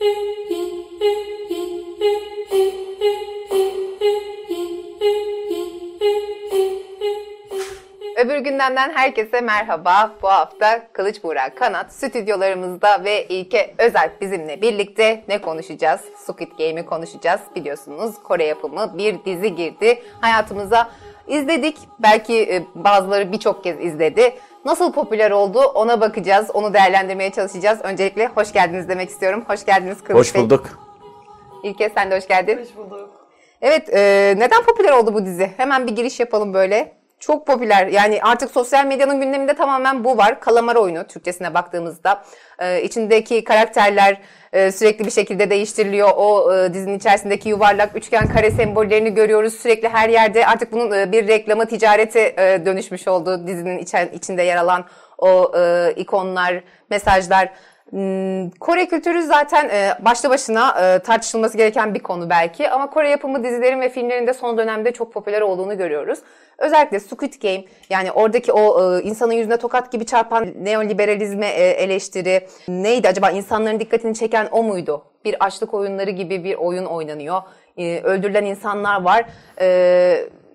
Öbür gündemden herkese merhaba. Bu hafta Kılıç Buğra Kanat stüdyolarımızda ve İlke Özel bizimle birlikte ne konuşacağız? Squid Game'i konuşacağız. Biliyorsunuz Kore yapımı bir dizi girdi hayatımıza. İzledik. Belki e, bazıları birçok kez izledi. Nasıl popüler oldu ona bakacağız. Onu değerlendirmeye çalışacağız. Öncelikle hoş geldiniz demek istiyorum. Hoş geldiniz Kılıç Hoş Bey. bulduk. İlke sen de hoş geldin. Hoş bulduk. Evet, e, neden popüler oldu bu dizi? Hemen bir giriş yapalım böyle. Çok popüler. Yani artık sosyal medyanın gündeminde tamamen bu var. Kalamar oyunu Türkçesine baktığımızda. E, içindeki karakterler e, sürekli bir şekilde değiştiriliyor. O e, dizinin içerisindeki yuvarlak, üçgen, kare sembollerini görüyoruz. Sürekli her yerde artık bunun e, bir reklamı, ticarete e, dönüşmüş oldu. Dizinin içe- içinde yer alan o e, ikonlar, mesajlar. Hmm, Kore kültürü zaten e, başlı başına e, tartışılması gereken bir konu belki ama Kore yapımı dizilerin ve filmlerin de son dönemde çok popüler olduğunu görüyoruz. Özellikle Squid Game yani oradaki o e, insanın yüzüne tokat gibi çarpan neoliberalizme eleştiri neydi acaba insanların dikkatini çeken o muydu? Bir açlık oyunları gibi bir oyun oynanıyor. Öldürülen insanlar var.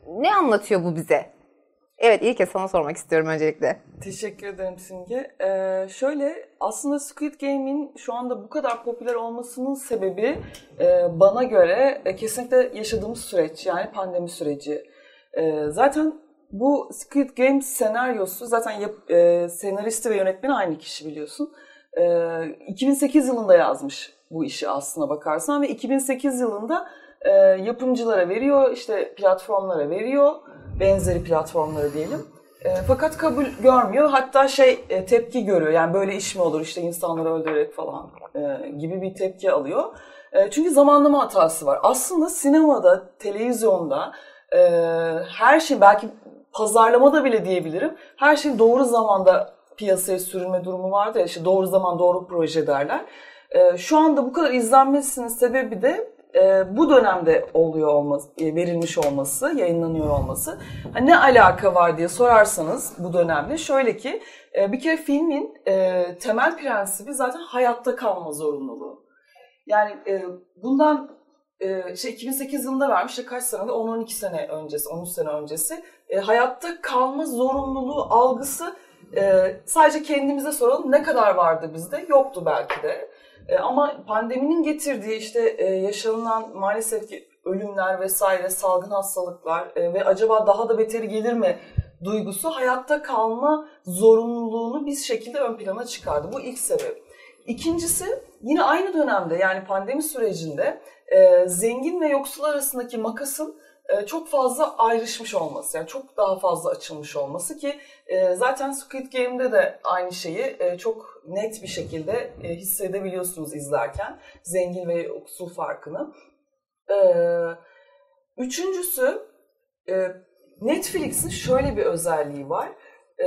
Ne anlatıyor bu bize? Evet ilk sana sormak istiyorum öncelikle. Teşekkür ederim Simge. Ee, şöyle aslında Squid Game'in şu anda bu kadar popüler olmasının sebebi e, bana göre e, kesinlikle yaşadığımız süreç yani pandemi süreci. E, zaten bu Squid Game senaryosu zaten yap, e, senaristi ve yönetmeni aynı kişi biliyorsun. E, 2008 yılında yazmış bu işi aslına bakarsan ve 2008 yılında e, yapımcılara veriyor, işte platformlara veriyor, benzeri platformlara diyelim. E, fakat kabul görmüyor. Hatta şey e, tepki görüyor. Yani böyle iş mi olur işte insanları öldürerek falan e, gibi bir tepki alıyor. E, çünkü zamanlama hatası var. Aslında sinemada, televizyonda e, her şey belki pazarlamada bile diyebilirim. Her şey doğru zamanda piyasaya sürülme durumu vardı ya işte doğru zaman doğru proje derler. E, şu anda bu kadar izlenmesinin sebebi de e, bu dönemde oluyor olması, e, verilmiş olması, yayınlanıyor olması. Ha, ne alaka var diye sorarsanız bu dönemde şöyle ki e, bir kere filmin temel prensibi zaten hayatta kalma zorunluluğu. Yani bundan şey 2008 yılında vermiş işte kaç senede 10-12 sene öncesi, 13 sene öncesi hayatta kalma zorunluluğu algısı sadece kendimize soralım ne kadar vardı bizde? Yoktu belki de. E, ama pandeminin getirdiği işte e, yaşanılan maalesef ki ölümler vesaire, salgın hastalıklar e, ve acaba daha da beteri gelir mi duygusu hayatta kalma zorunluluğunu bir şekilde ön plana çıkardı. Bu ilk sebep. İkincisi yine aynı dönemde yani pandemi sürecinde e, zengin ve yoksul arasındaki makasın çok fazla ayrışmış olması, yani çok daha fazla açılmış olması ki zaten Squid Game'de de aynı şeyi çok net bir şekilde e, hissedebiliyorsunuz izlerken zengin ve yoksul farkını. E, üçüncüsü e, Netflix'in şöyle bir özelliği var. E,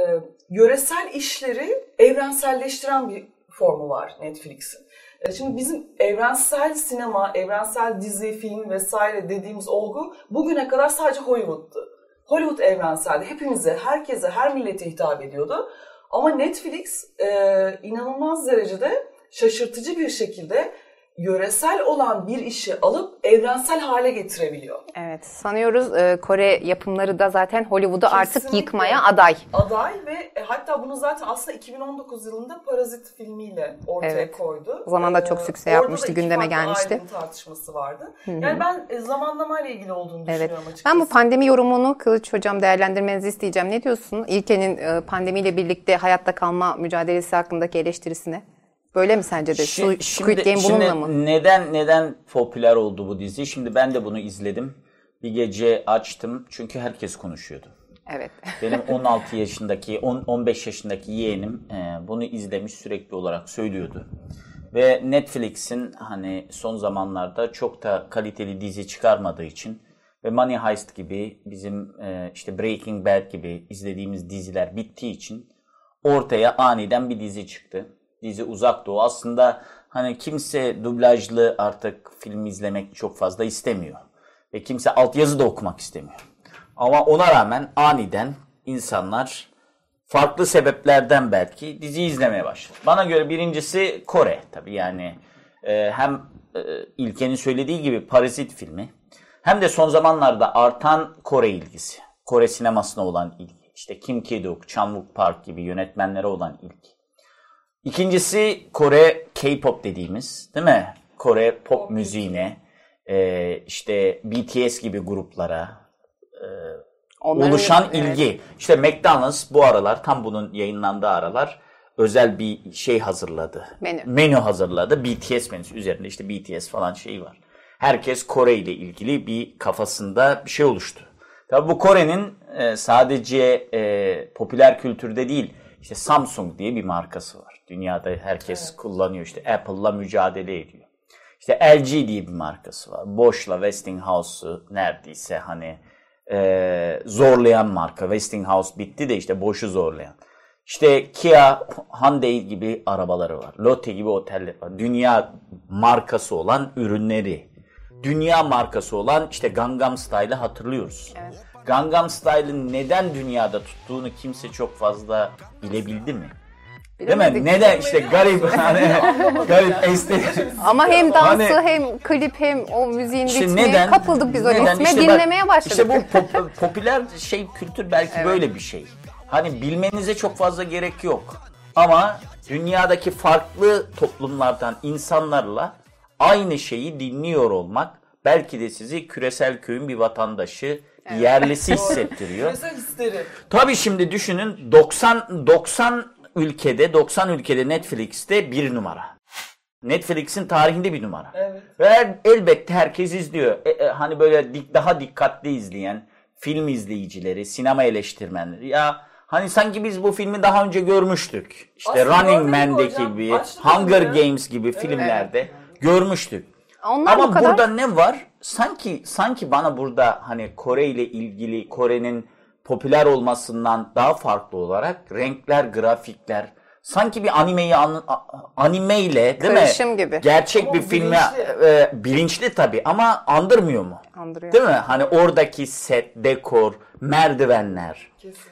yöresel işleri evrenselleştiren bir formu var Netflix'in. E, Şimdi bizim evrensel sinema, evrensel dizi, film vesaire dediğimiz olgu bugüne kadar sadece Hollywood'tu. Hollywood evrenseldi. Hepimize, herkese, her millete hitap ediyordu. Ama Netflix e, inanılmaz derecede şaşırtıcı bir şekilde yöresel olan bir işi alıp evrensel hale getirebiliyor. Evet sanıyoruz e, Kore yapımları da zaten Hollywood'u artık yıkmaya aday. Aday ve e, hatta bunu zaten aslında 2019 yılında Parazit filmiyle ortaya Evet. koydu. O zaman da çok Ee, sükse orada yapmıştı, gündeme gelmişti. tartışması vardı. Yani ben e, zamanlamayla ilgili olduğunu Evet. düşünüyorum açıkçası. Ben bu pandemi yorumunu Kılıç Hocam değerlendirmenizi isteyeceğim. Ne diyorsun? İlke'nin e, pandemiyle birlikte hayatta kalma mücadelesi hakkındaki eleştirisine. Böyle mi sence de? Su- Şi- Squid Game şimdi bununla mı? Neden neden popüler oldu bu dizi? Şimdi ben de bunu izledim. Bir gece açtım çünkü herkes konuşuyordu. Evet. Benim 16 yaşındaki, 10 15 yaşındaki yeğenim e, bunu izlemiş sürekli olarak söylüyordu. Ve Netflix'in hani son zamanlarda çok da kaliteli dizi çıkarmadığı için ve Money Heist gibi bizim e, işte Breaking Bad gibi izlediğimiz diziler bittiği için ortaya aniden bir dizi çıktı. Dizi Uzak Doğu. Aslında hani kimse dublajlı artık film izlemek çok fazla istemiyor. Ve kimse altyazı da okumak istemiyor. Ama ona rağmen aniden insanlar farklı sebeplerden belki dizi izlemeye başladı. Bana göre birincisi Kore tabii yani e, hem e, İlker'in söylediği gibi Parazit filmi hem de son zamanlarda artan Kore ilgisi. Kore sinemasına olan ilgi. İşte Kim Ki-duk, Chan Wook Park gibi yönetmenlere olan ilgi. İkincisi Kore K-pop dediğimiz değil mi? Kore pop müziğine, e, işte BTS gibi gruplara, Onların- oluşan evet. ilgi. İşte McDonald's bu aralar tam bunun yayınlandığı aralar özel bir şey hazırladı. Menü. hazırladı. BTS menüsü üzerinde işte BTS falan şey var. Herkes Kore ile ilgili bir kafasında bir şey oluştu. Tabii bu Kore'nin e, sadece e, popüler kültürde değil, işte Samsung diye bir markası var. Dünyada herkes kullanıyor. İşte Apple'la mücadele ediyor. İşte LG diye bir markası var. Bosch'la Westinghouse'u neredeyse hani e, zorlayan marka. Westinghouse bitti de işte Bosch'u zorlayan. İşte Kia, Hyundai gibi arabaları var. Lotte gibi oteller var. Dünya markası olan ürünleri. Dünya markası olan işte Gangnam Style'ı hatırlıyoruz. Gangnam Style'ın neden dünyada tuttuğunu kimse çok fazla bilebildi mi? Değil mi? Bilemedik. Neden işte garip hani garip estetik Ama hem dansı Hani- hem klip hem o müziğin İşte ritmi neden? kapıldık biz o neden? ritme İşte bak, dinlemeye başladık. İşte bu pop- popüler şey kültür belki böyle bir şey. Hani bilmenize çok fazla gerek yok. Ama dünyadaki farklı toplumlardan insanlarla aynı şeyi dinliyor olmak belki de sizi küresel köyün bir vatandaşı, yerlisi hissettiriyor. Mesela. Tabii şimdi düşünün 90 90 ülkede 90 ülkede Netflix'te bir numara. Netflix'in tarihinde bir numara. Evet. Ve elbette herkes izliyor. E, e, hani böyle dik- daha dikkatli izleyen film izleyicileri, sinema eleştirmenleri ya hani sanki biz bu filmi daha önce görmüştük. İşte Aslında Running Man'deki hocam. gibi, Hunger önce. Games gibi filmlerde görmüştük. Onlar Ama kadar burada ne var? Sanki sanki bana burada hani Kore ile ilgili Kore'nin popüler olmasından daha farklı olarak renkler, grafikler sanki bir animeyi an, anime ile değil Karışım mi? gibi. Gerçek Ama bir filme bilinçli. e, bilinçli tabii ama andırmıyor mu? andırıyor. Değil mi? Hani oradaki set, dekor, merdivenler Kesinlikle.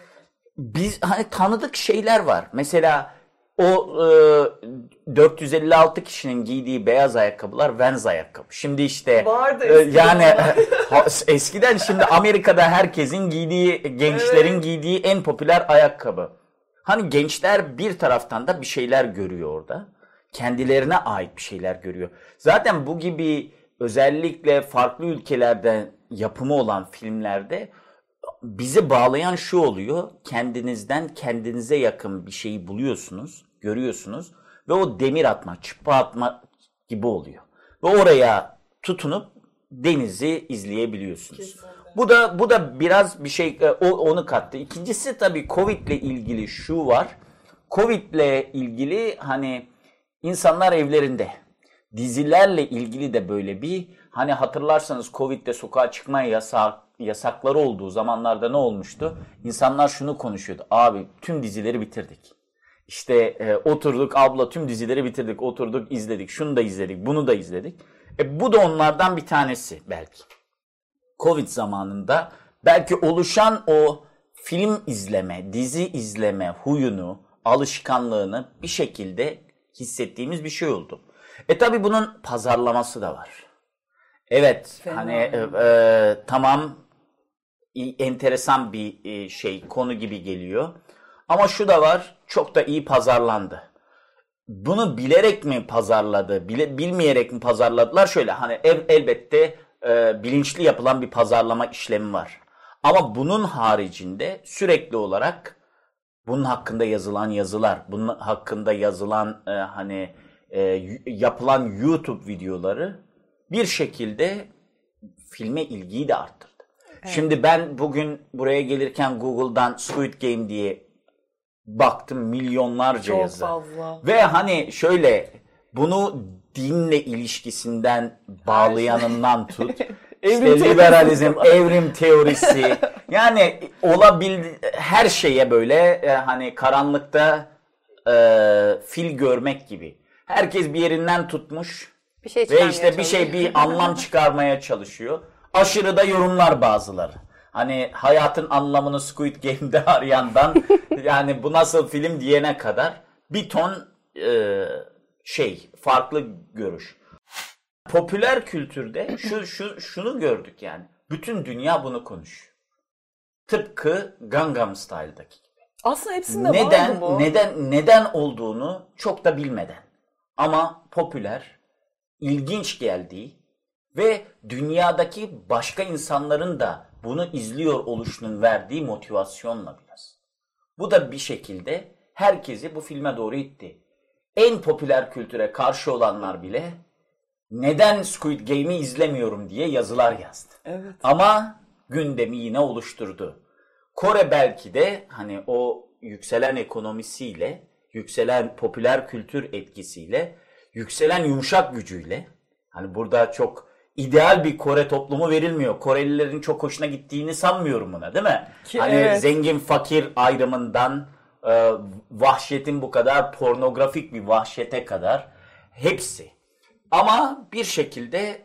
biz hani tanıdık şeyler var. Mesela o e, 456 kişinin giydiği beyaz ayakkabılar Vans ayakkabı. Şimdi işte Vardı e, yani eskiden şimdi Amerika'da herkesin giydiği gençlerin Evet. giydiği en popüler ayakkabı. Hani gençler bir taraftan da bir şeyler görüyor orada. Kendilerine ait bir şeyler görüyor. Zaten bu gibi özellikle farklı ülkelerde yapımı olan filmlerde bizi bağlayan şu oluyor. Kendinizden kendinize yakın bir şeyi buluyorsunuz, görüyorsunuz ve o demir atma, çıpa atma gibi oluyor. Ve oraya tutunup denizi izleyebiliyorsunuz. Kesinlikle. Bu da bu da biraz bir şey e, onu kattı. İkincisi tabii Covid ile ilgili şu var. Covid ile ilgili hani insanlar evlerinde. Dizilerle ilgili de böyle bir hani hatırlarsanız Covid'de sokağa çıkma yasak yasakları olduğu zamanlarda ne olmuştu? İnsanlar şunu konuşuyordu. Abi tüm dizileri bitirdik. İşte e, oturduk abla tüm dizileri bitirdik. Oturduk izledik. Şunu da izledik. Bunu da izledik. E, bu da onlardan bir tanesi belki. Covid zamanında belki oluşan o film izleme, dizi izleme huyunu, alışkanlığını bir şekilde hissettiğimiz bir şey oldu. E tabi bunun pazarlaması da var. Evet, Fena. hani e, e, tamam enteresan bir e, şey, konu gibi geliyor. Ama şu da var, çok da iyi pazarlandı. Bunu bilerek mi pazarladı, bile, bilmeyerek mi pazarladılar? Şöyle hani ev, elbette e, bilinçli yapılan bir pazarlama işlemi var. Ama bunun haricinde sürekli olarak bunun hakkında yazılan yazılar, bunun hakkında yazılan e, hani e, yapılan YouTube videoları bir şekilde filme ilgiyi de arttırdı. Şimdi ben bugün buraya gelirken Google'dan Squid Game diye baktım milyonlarca Çok yazı. fazla. Ve hani şöyle bunu dinle ilişkisinden bağlayanından tut. Evrim işte liberalizm, evrim teorisi. Yani olabildi her şeye böyle e, hani karanlıkta e, fil görmek gibi. Herkes bir yerinden tutmuş Bir şey ve işte bir şey bir anlam çıkarmaya çalışıyor. Aşırı da yorumlar bazıları. Hani hayatın anlamını Squid Game'de arayandan yani bu nasıl film diyene kadar bir ton e, şey, farklı görüş. Popüler kültürde şu, şu şunu gördük yani. Bütün dünya bunu konuşuyor. Tıpkı Gangnam Style'daki gibi. Aslında hepsinde Neden vardı bu. neden neden olduğunu çok da bilmeden ama popüler, ilginç geldiği ve dünyadaki başka insanların da bunu izliyor oluşunun verdiği motivasyonla biraz. Bu da bir şekilde herkesi bu filme doğru itti. En popüler kültüre karşı olanlar bile neden Squid Game'i izlemiyorum diye yazılar yazdı. Evet. Ama gündemi yine oluşturdu. Kore belki de hani o yükselen ekonomisiyle, yükselen popüler kültür etkisiyle, yükselen yumuşak gücüyle hani burada çok ideal bir Kore toplumu verilmiyor. Korelilerin çok hoşuna gittiğini sanmıyorum buna değil mi? Ki hani evet. zengin fakir ayrımından e, vahşetin bu kadar pornografik bir vahşete kadar hepsi. Ama bir şekilde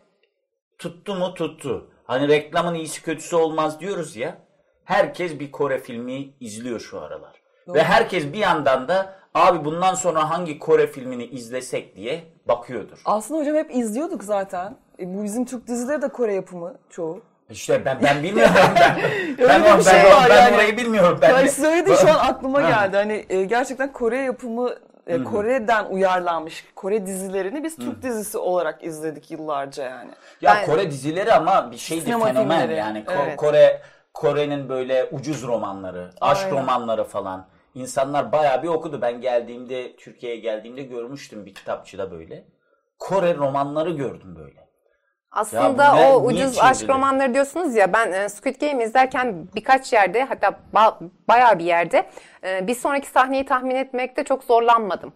tuttu mu tuttu. Hani reklamın iyisi kötüsü olmaz diyoruz ya. Herkes bir Kore filmi izliyor şu aralar. Ve herkes bir yandan da abi bundan sonra hangi Kore filmini izlesek diye bakıyordur. Aslında hocam hep izliyorduk zaten. E, bu bizim Türk dizileri de Kore yapımı çoğu. İşte ben ben bilmiyorum ben. Öyle ben bir ben, şey ben, var ben yani. orayı bilmiyorum. Ben Yani de- söyledi şu an aklıma geldi. Hani e, gerçekten Kore yapımı e, Kore'den uyarlanmış Kore dizilerini biz Türk dizisi olarak izledik yıllarca yani. Ya Ben- Kore dizileri ama bir şeydi fenomen filmleri, yani Ko- evet. Kore Kore'nin böyle ucuz romanları, aşk Aynen. romanları falan. İnsanlar bayağı bir okudu. Ben geldiğimde Türkiye'ye geldiğimde görmüştüm bir kitapçıda böyle. Kore romanları gördüm böyle. Aslında Ya ne- o ucuz aşk çevrilir? romanları diyorsunuz ya ben e, Squid Game izlerken birkaç yerde hatta ba- bayağı bir yerde e, bir sonraki sahneyi tahmin etmekte çok zorlanmadım.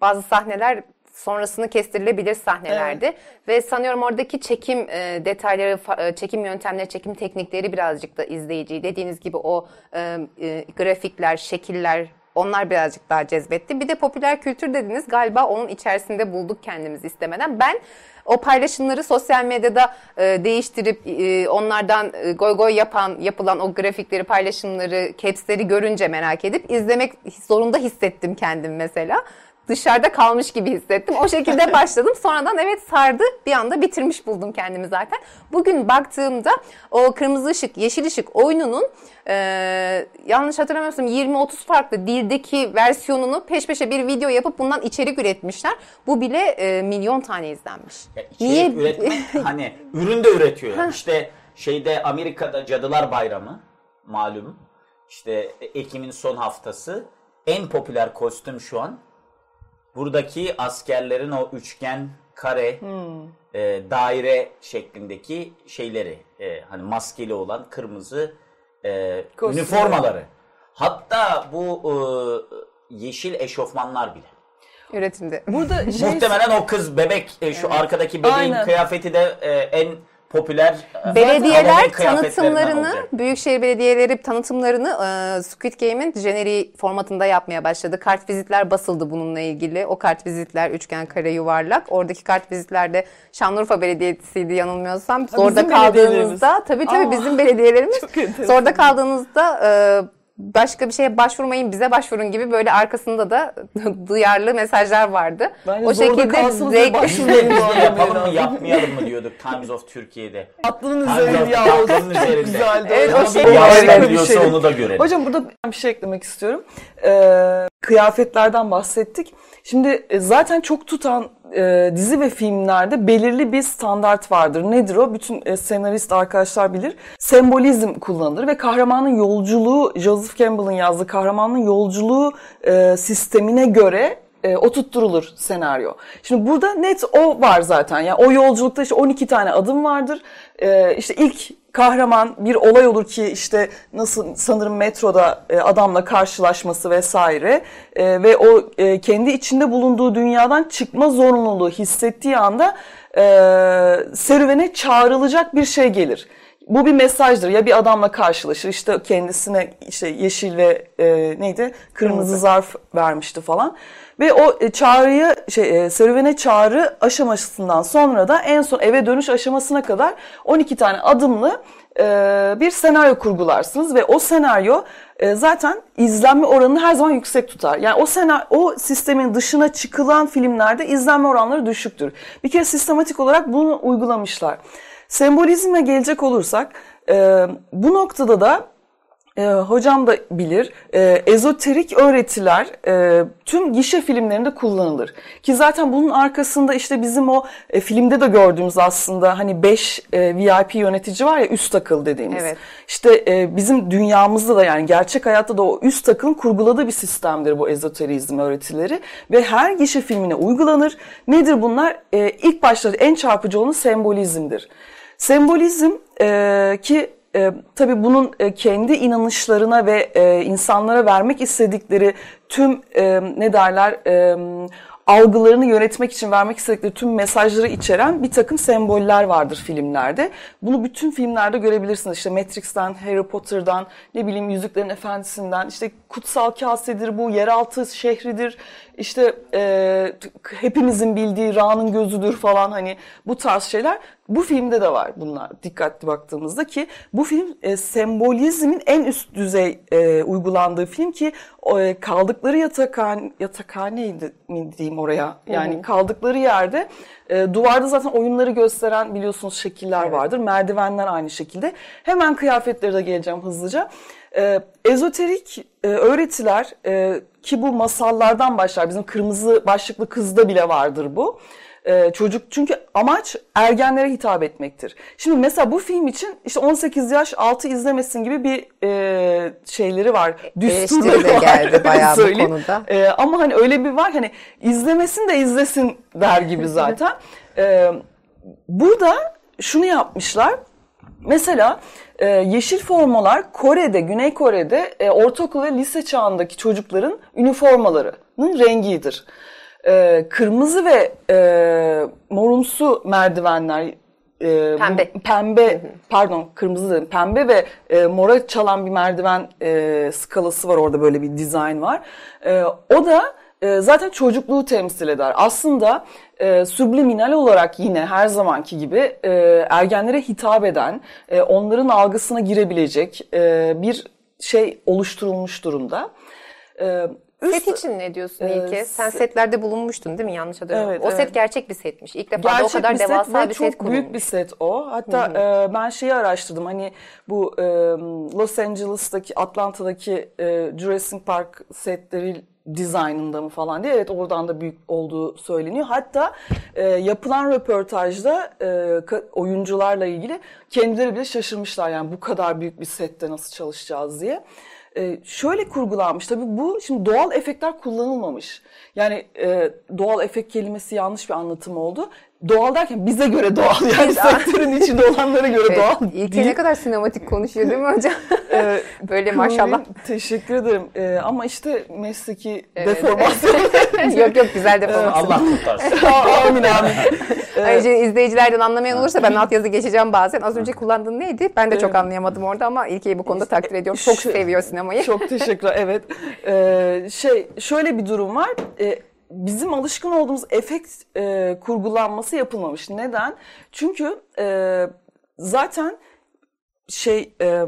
Bazı sahneler sonrasını kestirilebilir sahnelerdi ve sanıyorum oradaki çekim e, detayları, e, çekim yöntemleri, çekim teknikleri birazcık da izleyiciyi dediğiniz gibi o e, e, grafikler, şekiller onlar birazcık daha cezbetti. Bir de popüler kültür dediniz galiba onun içerisinde bulduk kendimizi istemeden. Ben o paylaşımları sosyal medyada e, değiştirip e, onlardan e, goy goy yapan yapılan o grafikleri, paylaşımları, capsleri görünce merak edip izlemek zorunda hissettim kendim mesela. Dışarıda kalmış gibi hissettim. O şekilde başladım. Sonradan evet sardı. Bir anda bitirmiş buldum kendimi zaten. Bugün baktığımda o kırmızı ışık, yeşil ışık oyununun e, yanlış hatırlamıyorsam 20-30 farklı dildeki versiyonunu peş peşe bir video yapıp bundan içerik üretmişler. Bu bile e, milyon tane izlenmiş. Ya Niye? üretmek hani ürün de üretiyor. yani. İşte şeyde Amerika'da Cadılar Bayramı malum. İşte Ekim'in son haftası en popüler kostüm şu an. Buradaki askerlerin o üçgen, kare, e, daire şeklindeki şeyleri e, hani maskeli olan kırmızı e, üniformaları. Hatta bu e, yeşil eşofmanlar bile. Üretimde. Burada şey Muhtemelen o kız bebek e, şu arkadaki bebeğin Aynen. kıyafeti de e, en popüler Belediyeler tanıtımlarını, olacak. büyükşehir belediyeleri tanıtımlarını e, Squid Game'in jeneriği formatında yapmaya başladı. Kart vizitler basıldı bununla ilgili. O kart vizitler üçgen, kare, yuvarlak. Oradaki kart vizitlerde Şanlıurfa Belediyesi'ydi yanılmıyorsam. Zorda bizim kaldığınızda, tabii tabii Aa, bizim belediyelerimiz. Zorda kaldığınızda e, başka bir şeye başvurmayın bize başvurun gibi böyle arkasında da duyarlı mesajlar vardı. Bence o şekilde Anlamayın yapalım mı yapmayalım mı diyorduk Times of Türkiye'de. Aklının Times üzerinde ya üzerinde. güzeldi. Evet, o şey bir şey. onu da görelim. Hocam burada bir şey eklemek istiyorum. Ee, kıyafetlerden bahsettik. Şimdi e, zaten çok tutan e, dizi ve filmlerde belirli bir standart vardır. Nedir o? Bütün e, senarist arkadaşlar bilir. Sembolizm kullanılır ve kahramanın yolculuğu, Joseph Campbell'ın yazdığı kahramanın yolculuğu e, sistemine göre e, oturtturulur senaryo. Şimdi burada net o var zaten. Yani o yolculukta işte 12 tane adım vardır. E, işte ilk kahraman bir olay olur ki işte nasıl sanırım metroda e, adamla karşılaşması vesaire E, ve o e, kendi içinde bulunduğu dünyadan çıkma zorunluluğu hissettiği anda e, serüvene çağrılacak bir şey gelir. bu bir mesajdır. Ya bir adamla karşılaşır işte kendisine işte yeşil ve e, neydi kırmızı zarf vermişti falan. Ve o e, çağrıyı şey e, serüvene çağrı aşamasından sonra da en son eve dönüş aşamasına kadar 12 tane adımlı e, bir senaryo kurgularsınız ve o senaryo zaten izlenme oranını her zaman yüksek tutar. Yani o sena o sistemin dışına çıkılan filmlerde izlenme oranları düşüktür. Bir kere sistematik olarak bunu uygulamışlar. Sembolizme gelecek olursak bu noktada da e, hocam da bilir, e, ezoterik öğretiler e, tüm gişe filmlerinde kullanılır. Ki zaten bunun arkasında işte bizim o e, filmde de gördüğümüz aslında hani 5 e, VIP yönetici var ya üst akıl dediğimiz. Evet. İşte e, bizim dünyamızda da yani gerçek hayatta da o üst akılın kurguladığı bir sistemdir bu ezoterizm öğretileri. Ve her gişe filmine uygulanır. Nedir bunlar? E, ilk başta en çarpıcı olanı sembolizmdir. Sembolizm e, ki e, tabii bunun e, kendi inanışlarına ve e, insanlara vermek istedikleri tüm e, ne derler e, algılarını yönetmek için vermek istedikleri tüm mesajları içeren bir takım semboller vardır filmlerde. Bunu bütün filmlerde görebilirsiniz. İşte Matrix'ten, Harry Potter'dan, ne bileyim Yüzüklerin Efendisi'nden, işte kutsal kasedir bu, yeraltı şehridir, işte e, hepimizin bildiği Ra'nın gözüdür falan hani bu tarz şeyler bu filmde de var bunlar dikkatli baktığımızda ki bu film e, sembolizmin en üst düzey e, uygulandığı film ki e, kaldıkları yatakhane yatakhaneydi mi diyeyim oraya yani Hı-hı. kaldıkları yerde e, duvarda zaten oyunları gösteren biliyorsunuz şekiller evet. vardır merdivenler aynı şekilde hemen kıyafetleri de geleceğim hızlıca. E, ezoterik e, öğretiler e, ki bu masallardan başlar. Bizim kırmızı başlıklı kızda bile vardır bu. Ee, çocuk çünkü amaç ergenlere hitap etmektir. Şimdi mesela bu film için işte 18 yaş altı izlemesin gibi bir e, şeyleri var. Düsturları de geldi bayağı bu konuda. E, ama hani öyle bir var hani izlemesin de izlesin der gibi zaten. e, burada şunu yapmışlar. Mesela e, yeşil formalar Kore'de, Güney Kore'de e, ortaokul ve lise çağındaki çocukların üniformalarının rengidir. E, kırmızı ve e, morumsu merdivenler e, pembe. pembe pardon kırmızı dedim pembe ve e, mora çalan bir merdiven e, skalası var orada böyle bir dizayn var. E, o da e, zaten çocukluğu temsil eder. Aslında e, subliminal olarak yine her zamanki gibi e, ergenlere hitap eden, e, onların algısına girebilecek e, bir şey oluşturulmuş durumda. E, Üst, set için ne diyorsun e, İlke? Sen setlerde bulunmuştun değil mi? Yanlış hatırlıyorum. Evet, o evet. set gerçek bir setmiş. İlk defa gerçek o kadar bir devasa set bir set kurulmuş. büyük bir set o. Hatta e, ben şeyi araştırdım. Hani bu e, Los Angeles'taki, Atlanta'daki e, Jurassic Park setleri dizaynında mı falan diye. Evet oradan da büyük olduğu söyleniyor. Hatta e, yapılan röportajda e, oyuncularla ilgili kendileri bile şaşırmışlar. Yani bu kadar büyük bir sette nasıl çalışacağız diye. E, şöyle kurgulanmış tabii bu şimdi doğal efektler kullanılmamış. Yani e, doğal efekt kelimesi yanlış bir anlatım oldu doğal derken bize göre doğal yani sektörün içinde olanlara göre evet, doğal. İlke ne kadar sinematik konuşuyor değil mi hocam? Ee, Böyle maşallah. Teşekkür ederim. Ee, ama işte mesleki evet. deformasyon. yok yok güzel deformasyon. Allah kurtarsın. amin amin. Ayrıca izleyicilerden anlamayan olursa ben alt yazı geçeceğim bazen. Az önce kullandığın neydi? Ben de çok anlayamadım orada ama İlke'yi bu konuda takdir ediyorum. Çok seviyor sinemayı. Çok teşekkürler. Evet. Ee, şey şöyle bir durum var. Ee, bizim alışkın olduğumuz efekt e, kurgulanması yapılmamış. Neden? Çünkü e, zaten şey e,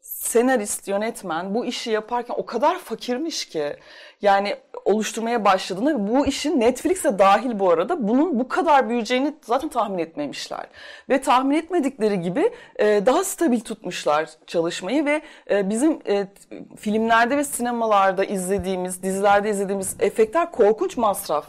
senarist, yönetmen bu işi yaparken o kadar fakirmiş ki yani oluşturmaya başladığında bu işin Netflix'e dahil bu arada bunun bu kadar büyüyeceğini zaten tahmin etmemişler. Ve tahmin etmedikleri gibi e, daha stabil tutmuşlar çalışmayı ve e, bizim e, filmlerde ve sinemalarda izlediğimiz, dizilerde izlediğimiz efektler korkunç masraf.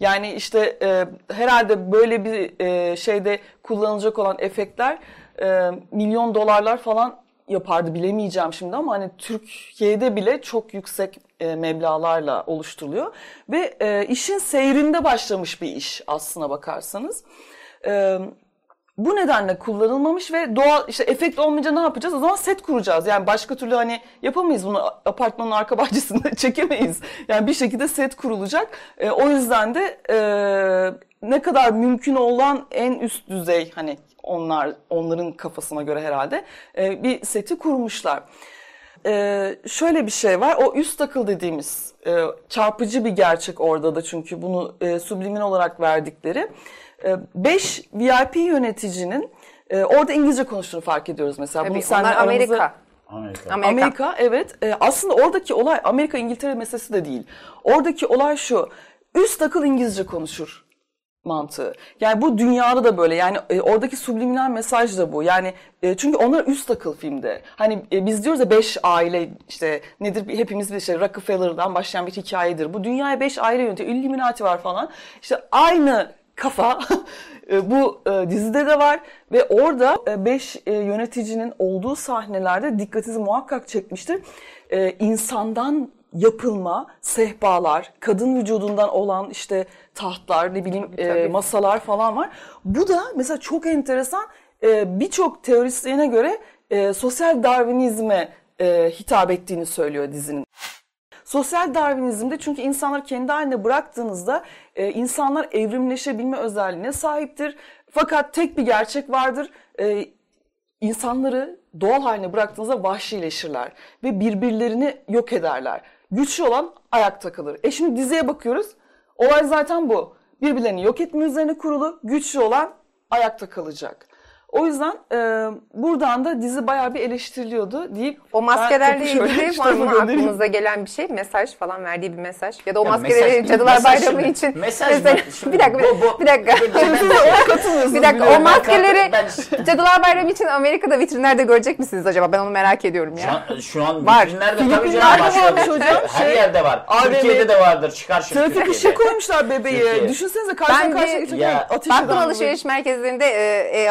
Yani işte e, herhalde böyle bir e, şeyde kullanılacak olan efektler e, milyon dolarlar falan yapardı bilemeyeceğim şimdi ama hani Türkiye'de bile çok yüksek e, meblalarla oluşturuluyor ve e, işin seyrinde başlamış bir iş aslına bakarsanız. E, bu nedenle kullanılmamış ve doğal işte efekt olmayınca ne yapacağız? O zaman set kuracağız. Yani başka türlü hani yapamayız bunu apartmanın arka bahçesinde çekemeyiz. Yani bir şekilde set kurulacak. E, o yüzden de e, ne kadar mümkün olan en üst düzey hani onlar onların kafasına göre herhalde e, bir seti kurmuşlar. E, şöyle bir şey var. O üst akıl dediğimiz e, çarpıcı bir gerçek orada da çünkü bunu e, sublimin olarak verdikleri. 5 VIP yöneticinin e, orada İngilizce konuştuğunu fark ediyoruz mesela. Tabii, Bunu onlar aramızda- Amerika. Amerika. Amerika. Amerika evet. E, aslında oradaki olay Amerika İngiltere meselesi de değil. Oradaki olay şu. Üst akıl İngilizce konuşur mantığı. Yani bu dünyada da böyle. Yani e, oradaki subliminal mesaj da bu. Yani e, çünkü onlar üst akıl filmde. Hani e, biz diyoruz ya beş aile işte nedir hepimiz bir şey Rockefeller'dan başlayan bir hikayedir. Bu dünyaya beş aile yönetiyor. Illuminati var falan. İşte aynı kafa e, bu e, dizide de var ve orada 5 yöneticinin olduğu sahnelerde dikkatinizi muhakkak çekmiştir. E, insandan yapılma sehpalar, kadın vücudundan olan işte tahtlar, ne bileyim e, tabii. masalar falan var. Bu da mesela çok enteresan e, birçok teorisyene göre e, sosyal darwinizme e, hitap ettiğini söylüyor dizinin. Sosyal Darwinizmde çünkü insanları kendi haline bıraktığınızda e, insanlar evrimleşebilme özelliğine sahiptir. Fakat tek bir gerçek vardır. E, insanları doğal haline bıraktığınızda vahşileşirler ve birbirlerini yok ederler. Güçlü olan ayakta kalır. E şimdi diziye bakıyoruz. Olay zaten bu. Birbirlerini yok etme üzerine kurulu. Güçlü olan ayakta kalacak. O yüzden e, buradan da dizi bayağı bir eleştiriliyordu deyip O maskelerle ilgili şu var mı aklınıza gelen bir şey? Mesaj falan verdiği bir mesaj. Ya da o Ya maskeleri mesaj- Cadılar mesaj Bayramı şimdi- için. mesaj mesela, mı? Şimdi bir dakika, bir, bu- bu- bir dakika. bir dakika o maskeleri Ben- Cadılar Bayramı için Amerika'da vitrinlerde görecek misiniz acaba? Ben onu merak ediyorum Şu ya. an, şu an Var. vitrinlerde tabii canım varmış hocam, Her şey, yerde var. Türkiye'de de vardır. Çıkar şimdi Trafik ışığı koymuşlar bebeğe. Düşünsenize karşıya Ben karşıya ateş eden alışveriş merkezlerinde e,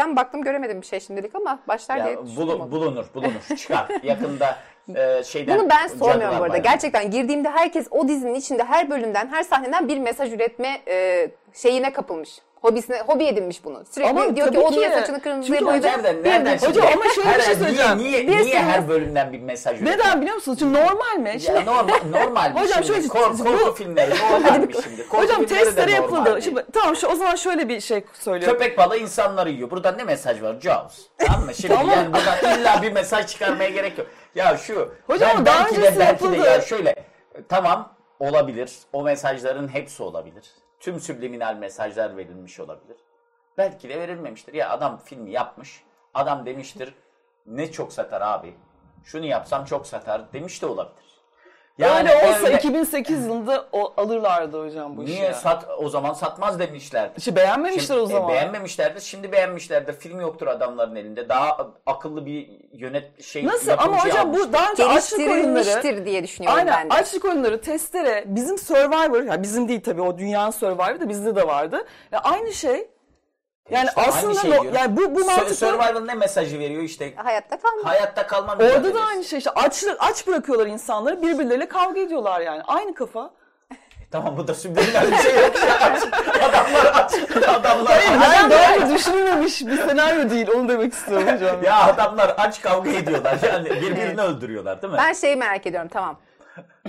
e-alışverişten baktım göremedim bir şey şimdilik ama başlar Ya, diye bulu- düşünüyorum. bulunur, bulunur. Çıkar. Yakında e, şeyden... Bunu ben sormuyorum bu arada. Bayramı. Gerçekten girdiğimde herkes o dizinin içinde her bölümden, her sahneden bir mesaj üretme e, şeyine kapılmış. Hobisine, hobi edinmiş bunu. Sürekli Ama diyor ki o niye saçını kırmızıya Çünkü boyadı. Nereden, nereden Hocam şimdi? ama şöyle bir şey söyleyeceğim. Niye, niye, niye her bölümden bir mesaj üretiyor? Neden biliyor musunuz? Çünkü normal mi? Şimdi Ya normal, normal bir Hocam şimdi. şöyle- Korku, filmleri normal bir şimdi. Korku hocam normal yapıldı. Şimdi tamam şu o zaman şöyle bir şey söylüyorum. Köpek balığı insanları yiyor. Burada ne mesaj var? Jaws. Tamam mı? Şimdi Tamam. yani buradan illa bir mesaj çıkarmaya gerek yok. Ya şu. Hocam ben daha belki de belki de ya şöyle. Tamam olabilir. O mesajların hepsi olabilir. Tüm subliminal mesajlar verilmiş olabilir. Belki de verilmemiştir. Ya adam filmi yapmış. Adam demiştir ne çok satar abi. Şunu yapsam çok satar demiş de olabilir. Öyle olsa öyle- 2008 yılında o, alırlardı hocam bu işi. Niye ya. sat o zaman satmaz demişlerdi. İşte beğenmemişler Şimdi, o zaman. E, beğenmemişlerdir. Şimdi beğenmişlerdir. Film yoktur adamların elinde. Daha akıllı bir yönet şey Nasıl ama hocam almıştır. bu daha önce açlık oyunları diye düşünüyorum Aynen ben de. açlık oyunları testere bizim Survivor ya bizim değil tabii o dünyanın Survivor'ı da bizde de vardı. Ya aynı şey. Yani İşte aslında şey no- diyorum. yani bu bu Sur- mantıkla Survivor ne mesajı veriyor işte? Hayatta kalmak. Hayatta kalma orada da aynı şey işte açlık aç bırakıyorlar insanları birbirleriyle kavga ediyorlar yani. Aynı kafa. Tamam bu da subliminal bir şey yok. adamlar aç. Adamlar aç. Yani daha önce düşünülmemiş bir senaryo değil onu demek istiyorum hocam. Ya adamlar aç kavga ediyorlar. Yani birbirini öldürüyorlar değil mi? Ben şeyi merak ediyorum tamam.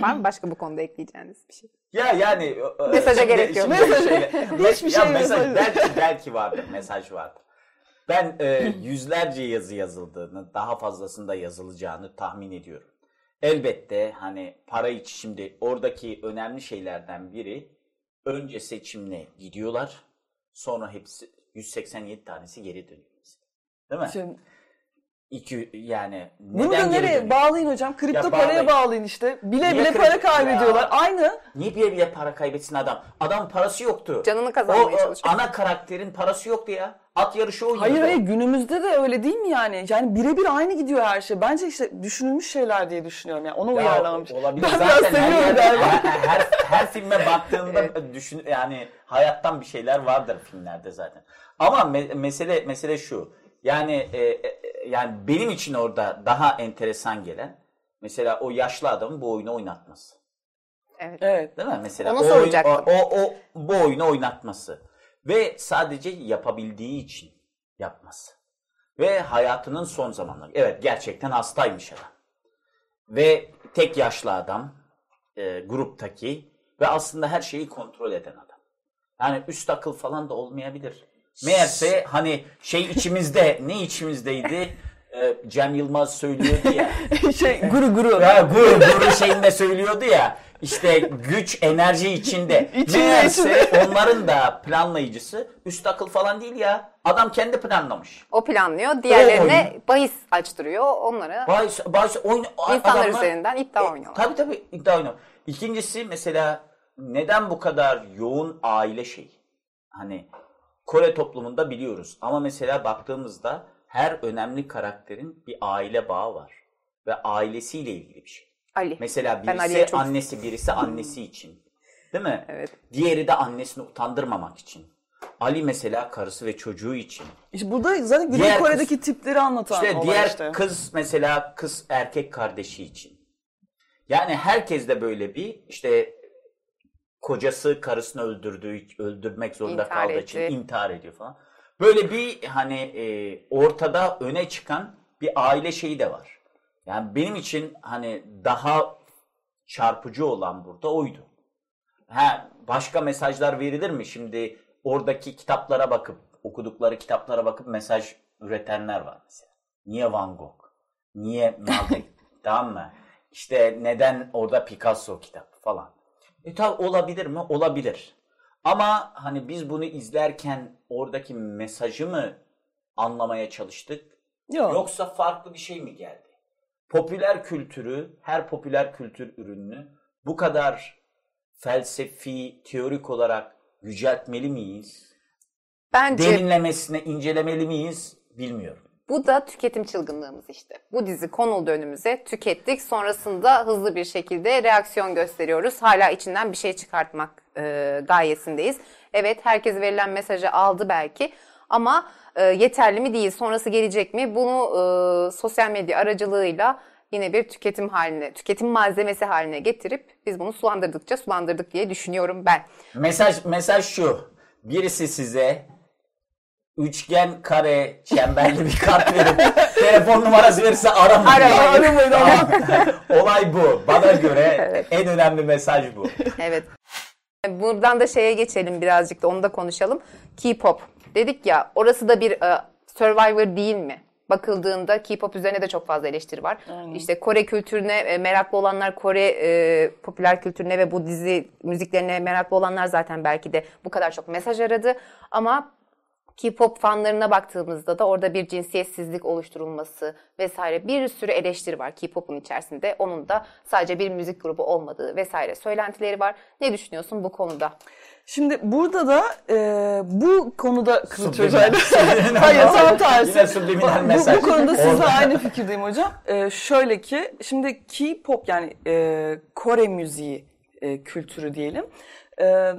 Var mı başka bu konuda ekleyeceğiniz bir şey? Ya yani Mesaja gerek yok. şimdi şöyle- Hiçbir ya şey mesaj mesaj- belki belki vardır mesaj vardır. Ben e, yüzlerce yazı yazıldığını, daha fazlasında yazılacağını tahmin ediyorum. Elbette hani para için şimdi oradaki önemli şeylerden biri önce seçimle gidiyorlar. Sonra hepsi 187 tanesi geri dönüyor. Değil mi? Şimdi, İki yani bunu da nereye dönüyor? bağlayın hocam? Kripto Ya paraya bağlayın. bağlayın işte. Bile Niye bile para kaybediyorlar. Ya. Aynı. Niye bile bile para kaybetsin adam? Adam parası yoktu. Canını kazanmaya o, o çalışıyor. ana karakterin parası yoktu ya. At yarışı oynuyordu. Hayır hayır günümüzde de öyle değil mi yani? Yani birebir aynı gidiyor her şey. Bence işte düşünülmüş şeyler diye düşünüyorum yani. Ona Ya, uyarlanmış. Olabilir. Ben Zaten her, seviyorum yerde- galiba. her, her, her filme baktığında düşün yani hayattan bir şeyler vardır filmlerde zaten. Ama me- mesele mesele şu. Yani e, e, yani benim için orada daha enteresan gelen mesela o yaşlı adamın bu oyunu oynatması. Evet. Evet. Değil mi? Mesela Onu o, oyun- o, o, o bu oyunu oynatması ve sadece yapabildiği için yapması. Ve hayatının son zamanları. Evet gerçekten hastaymış adam. Ve tek yaşlı adam e, gruptaki ve aslında her şeyi kontrol eden adam. Yani üst akıl falan da olmayabilir. Meğerse hani şey içimizde ne içimizdeydi? Ee, Cem Yılmaz söylüyordu ya. şey guru guru. Ha, guru guru şeyinde söylüyordu ya. İşte güç enerji içinde. İçinde, Meğerse onların da planlayıcısı üst akıl falan değil ya. Adam kendi planlamış. O planlıyor. Diğerlerine bahis açtırıyor. Onlara Bahis, bahis oyun, insanlar adamlar- üzerinden iddia E, oynuyorlar. Tabii tabii iddia oynuyor. İkincisi mesela neden bu kadar yoğun aile şeyi? Hani Kore toplumunda biliyoruz ama mesela baktığımızda her önemli karakterin bir aile bağı var. Ve ailesiyle ilgili bir şey. Ali. Mesela birisi çok- annesi, birisi annesi için. Değil mi? Evet. Diğeri de annesini utandırmamak için. Ali mesela karısı ve çocuğu için. İşte burada zaten Güney Diğer Kore'deki tipleri anlatan İşte olay diğer işte. kız mesela kız erkek kardeşi için. Yani herkes de böyle bir işte kocası karısını öldürdüğü öldürmek zorunda İntihar kaldığı için etti. intihar ediyor falan. Böyle bir hani e, ortada öne çıkan bir aile şeyi de var. Yani benim için hani daha çarpıcı olan burada oydu. Ha, başka mesajlar verilir mi? Şimdi oradaki kitaplara bakıp, okudukları kitaplara bakıp mesaj üretenler var mesela. Niye Van Gogh? Niye Malbec? tamam mı? İşte neden orada Picasso kitap falan. E tabi olabilir mi? Olabilir. Ama hani biz bunu izlerken oradaki mesajı mı anlamaya çalıştık? Yok. Yoksa farklı bir şey mi geldi? Popüler kültürü, her popüler kültür ürününü bu kadar felsefi, teorik olarak yüceltmeli miyiz? Bence Derinlemesine incelemeli miyiz? Bilmiyorum. Bu da tüketim çılgınlığımız işte. Bu dizi konuldu önümüze, tükettik. Sonrasında hızlı bir şekilde reaksiyon gösteriyoruz. Hala içinden bir şey çıkartmak e, gayesindeyiz. Evet herkes verilen mesajı aldı belki ama e, yeterli mi değil, sonrası gelecek mi? Bunu e, sosyal medya aracılığıyla yine bir tüketim haline, tüketim malzemesi haline getirip biz bunu sulandırdıkça sulandırdık diye düşünüyorum ben. Mesaj mesaj şu. Birisi size üçgen, kare, çemberli bir kart verip telefon numarası verirse aramayın. Aramayın. Aramayın. Olay bu. Bana göre en önemli mesaj bu. Evet. Buradan da şeye geçelim birazcık da onu da konuşalım. K-pop. Dedik ya orası da bir e, Survivor değil mi? Bakıldığında K-pop üzerine de çok fazla eleştiri var. İşte Kore kültürüne e, meraklı olanlar, Kore e, popüler kültürüne ve bu dizi müziklerine meraklı olanlar zaten belki de bu kadar çok mesaj aradı. Ama K-pop fanlarına baktığımızda da orada bir cinsiyetsizlik oluşturulması vesaire bir sürü eleştiri var K-pop'un içerisinde. Onun da sadece bir müzik grubu olmadığı vesaire söylentileri var. Ne düşünüyorsun bu konuda? Şimdi burada da e, bu konuda çocuğa... Hayır tam tersi. Bu-. Bu, konuda sizle aynı fikirdeyim hocam. E, şöyle ki şimdi K-pop yani e, Kore müziği e, kültürü diyelim. E,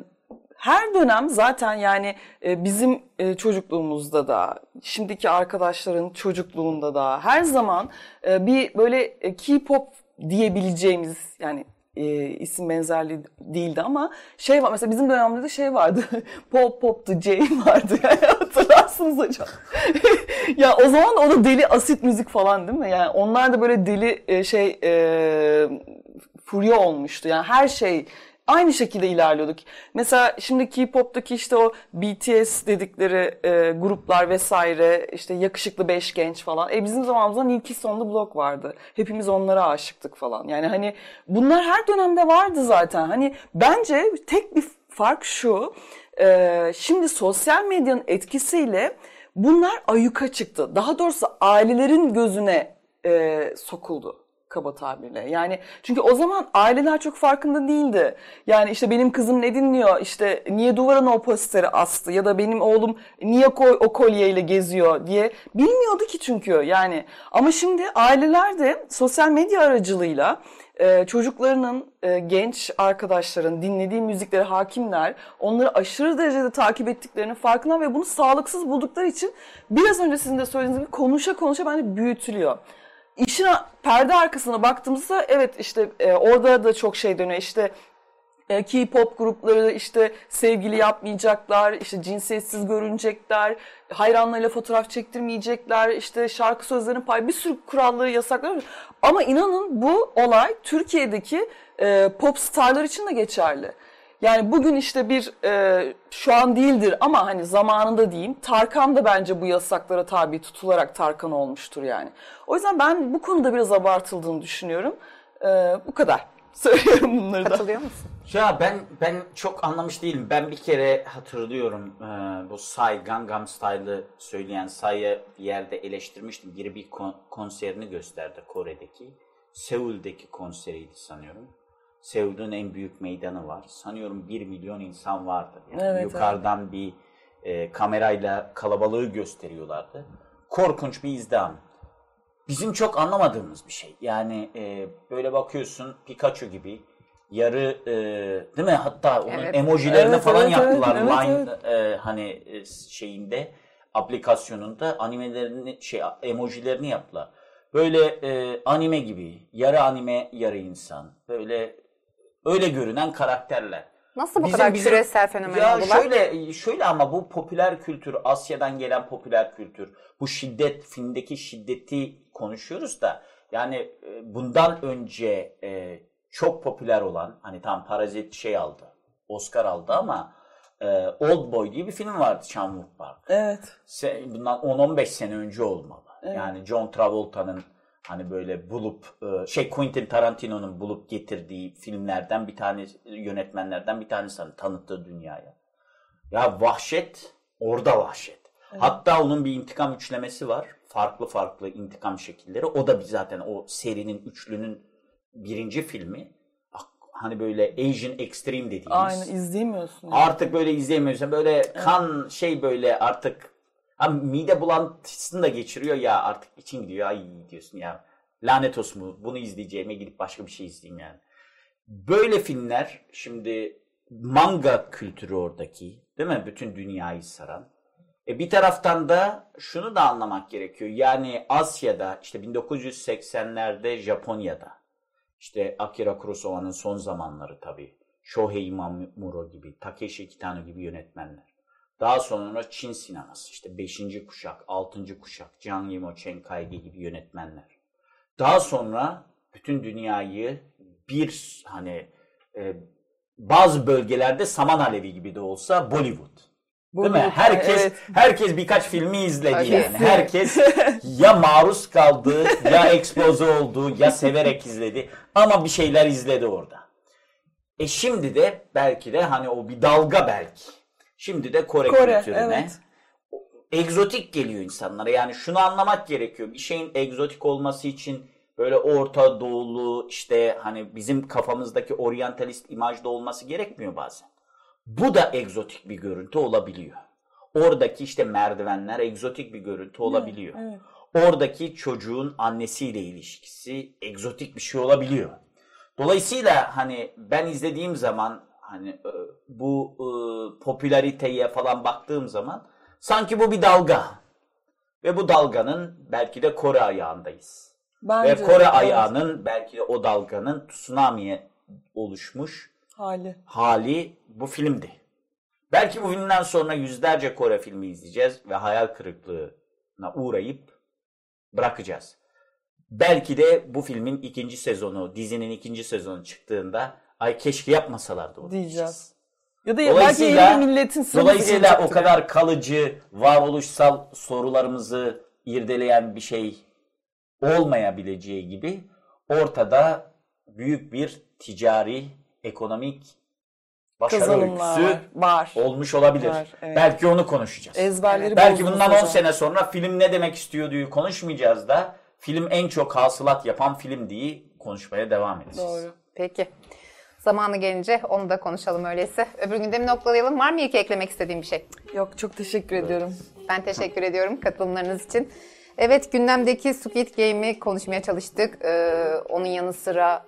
her dönem zaten yani e, bizim e, çocukluğumuzda da, şimdiki arkadaşların çocukluğunda da her zaman e, bir böyle K-pop diyebileceğimiz yani e, isim benzerliği değildi ama şey var mesela bizim dönemde de şey vardı Pop Pop the J vardı hatırlarsınız hocam. ya o zaman o da deli asit müzik falan değil mi? Yani onlar da böyle deli e, şey e, furya olmuştu. Yani her şey aynı şekilde ilerliyorduk. Mesela şimdi K-pop'taki işte o BTS dedikleri e, gruplar vesaire işte yakışıklı beş genç falan. E bizim zamanımızda New Kids on the vardı. Hepimiz onlara aşıktık falan. Yani hani bunlar her dönemde vardı zaten. Hani bence tek bir fark şu. e, şimdi sosyal medyanın etkisiyle bunlar ayyuka çıktı. Daha doğrusu ailelerin gözüne e, sokuldu kaba tabirle. Yani çünkü o zaman aileler çok farkında değildi. Yani işte benim kızım ne dinliyor, işte niye duvarına o posteri astı ya da benim oğlum niye ko- o kolyeyle geziyor diye bilmiyordu ki çünkü yani. Ama şimdi aileler de sosyal medya aracılığıyla e, çocuklarının, e, genç arkadaşların dinlediği müziklere hakimler, onları aşırı derecede takip ettiklerinin farkında ve bunu sağlıksız buldukları için biraz önce sizin de söylediğiniz gibi konuşa konuşa bence büyütülüyor. İşin perde arkasına baktığımızda evet işte e, orada da çok şey dönüyor. İşte e, K-pop grupları işte sevgili yapmayacaklar, işte cinsiyetsiz görünecekler, hayranlarıyla fotoğraf çektirmeyecekler, işte şarkı sözlerinin pay bir sürü kuralları, yasakları. var. Ama inanın bu olay Türkiye'deki e, pop starlar için de geçerli. Yani bugün işte bir e, şu an değildir ama hani zamanında diyeyim Tarkan da bence bu yasaklara tabi tutularak Tarkan olmuştur yani. O yüzden ben bu konuda biraz abartıldığını düşünüyorum. E, bu kadar. Söylüyorum bunları da. Katılıyor musun? Ya ben ben çok anlamış değilim. Ben bir kere hatırlıyorum e, bu Psy, Gangnam Style'ı söyleyen Psy'ı bir yerde eleştirmiştim. Biri bir kon- konserini gösterdi Kore'deki. Seul'deki konseriydi sanıyorum. Seul'ün en büyük meydanı var. Sanıyorum 1 milyon insan vardı. Yani Evet, yukarıdan bir e, kamerayla kalabalığı gösteriyorlardı. Korkunç bir izdiham. Bizim çok anlamadığımız bir şey. Yani e, böyle bakıyorsun Pikachu gibi yarı e, değil mi? Hatta onun Evet. emojilerini Evet, falan evet, yaptılar. evet, evet, Line e, hani e, şeyinde aplikasyonunda animelerini şey emojilerini yaptılar. Böyle e, anime gibi yarı anime yarı insan. Böyle öyle görünen karakterler. Nasıl bu Bizim- kadar bizim- küresel fenomen ya oldular? şöyle şöyle ama bu popüler kültür, Asya'dan gelen popüler kültür, bu şiddet, filmdeki şiddeti konuşuyoruz da yani e, bundan önce e, çok popüler olan hani tam Parazit şey aldı, Oscar aldı ama e, Old Boy diye bir film vardı Chan Park. Evet. Se- Bundan 10-15 sene önce olmalı. Yani John Travolta'nın hani böyle bulup e, şey Quentin Tarantino'nun bulup getirdiği filmlerden bir tane yönetmenlerden bir tanesi hani tanıttığı dünyaya. Ya vahşet orada vahşet. Hatta onun bir intikam üçlemesi var. Farklı farklı intikam şekilleri. O da bir zaten o serinin üçlünün birinci filmi. Hani böyle Asian Extreme dediğimiz. Aynen izleyemiyorsun. yani. Artık böyle izleyemiyorsun. Böyle kan şey böyle artık ha, mide bulantısını da geçiriyor ya artık için gidiyor. Ay diyorsun ya. Lanet olsun bu. Bunu izleyeceğime gidip başka bir şey izleyeyim yani. Böyle filmler şimdi manga kültürü oradaki değil mi? Bütün dünyayı saran. E bir taraftan da şunu da anlamak gerekiyor. Yani Asya'da işte 1980'lerde Japonya'da işte Akira Kurosawa'nın son zamanları tabii. Shohei Mamuro gibi, Takeshi Kitano gibi yönetmenler. Daha sonra Çin sineması işte 5. kuşak, 6. kuşak, Jiang Yimou, Chen Kaige gibi yönetmenler. Daha sonra bütün dünyayı bir hani e, bazı bölgelerde saman alevi gibi de olsa Bollywood. Değil mi? Herkes evet. herkes birkaç filmi izledi yani. Herkes ya maruz kaldı, ya ekspoze oldu, ya severek izledi ama bir şeyler izledi orada. E şimdi de belki de hani o bir dalga belki. Şimdi de Kore, Kore, kültürüne evet. egzotik geliyor insanlara. Yani şunu anlamak gerekiyor. Bir şeyin egzotik olması için böyle Orta Doğulu işte hani bizim kafamızdaki oryantalist imajda olması gerekmiyor bazen. Bu da egzotik bir görüntü olabiliyor. Oradaki işte merdivenler egzotik bir görüntü olabiliyor. evet. Oradaki çocuğun annesiyle ilişkisi egzotik bir şey olabiliyor. Dolayısıyla hani ben izlediğim zaman hani e, bu e, popülariteye falan baktığım zaman sanki bu bir dalga. Ve bu dalganın belki de Kore ayağındayız. Bence, Ve Kore evet, ayağının belki de o dalganın tsunami'ye oluşmuş hali. hali bu filmdi. Belki bu filmden sonra yüzlerce Kore filmi izleyeceğiz ve hayal kırıklığına uğrayıp bırakacağız. Belki de bu filmin ikinci sezonu, dizinin ikinci sezonu çıktığında ay keşke yapmasalardı onu Diyeceğiz. Ya da belki yeni milletin dolayısıyla o kadar kalıcı, varoluşsal sorularımızı irdeleyen bir şey olmayabileceği gibi ortada büyük bir ticari, ekonomik başarı öyküsü var. var. olmuş olabilir. Var, evet. Belki onu konuşacağız. Ezberleri Belki bundan o 10 zaman. sene sonra film ne demek istiyorduyu konuşmayacağız da film en çok hasılat yapan film diye konuşmaya devam edeceğiz. Doğru. Peki. Zamanı gelince onu da konuşalım öyleyse. Öbür gündemi noktalayalım. Var mı ilk eklemek istediğim bir şey? Yok çok teşekkür ediyorum. Ben teşekkür ediyorum katılımlarınız için. Evet gündemdeki Squid Game'i konuşmaya çalıştık. Ee, onun yanı sıra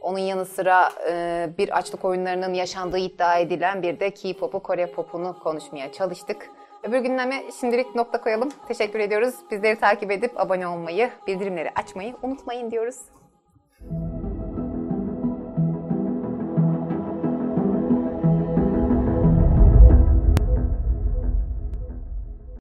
onun yanı sıra e, bir açlık oyunlarının yaşandığı iddia edilen bir de K-pop'u, Kore pop'unu konuşmaya çalıştık. Öbür gündeme şimdilik nokta koyalım. Teşekkür ediyoruz. Bizleri takip edip abone olmayı, bildirimleri açmayı unutmayın diyoruz.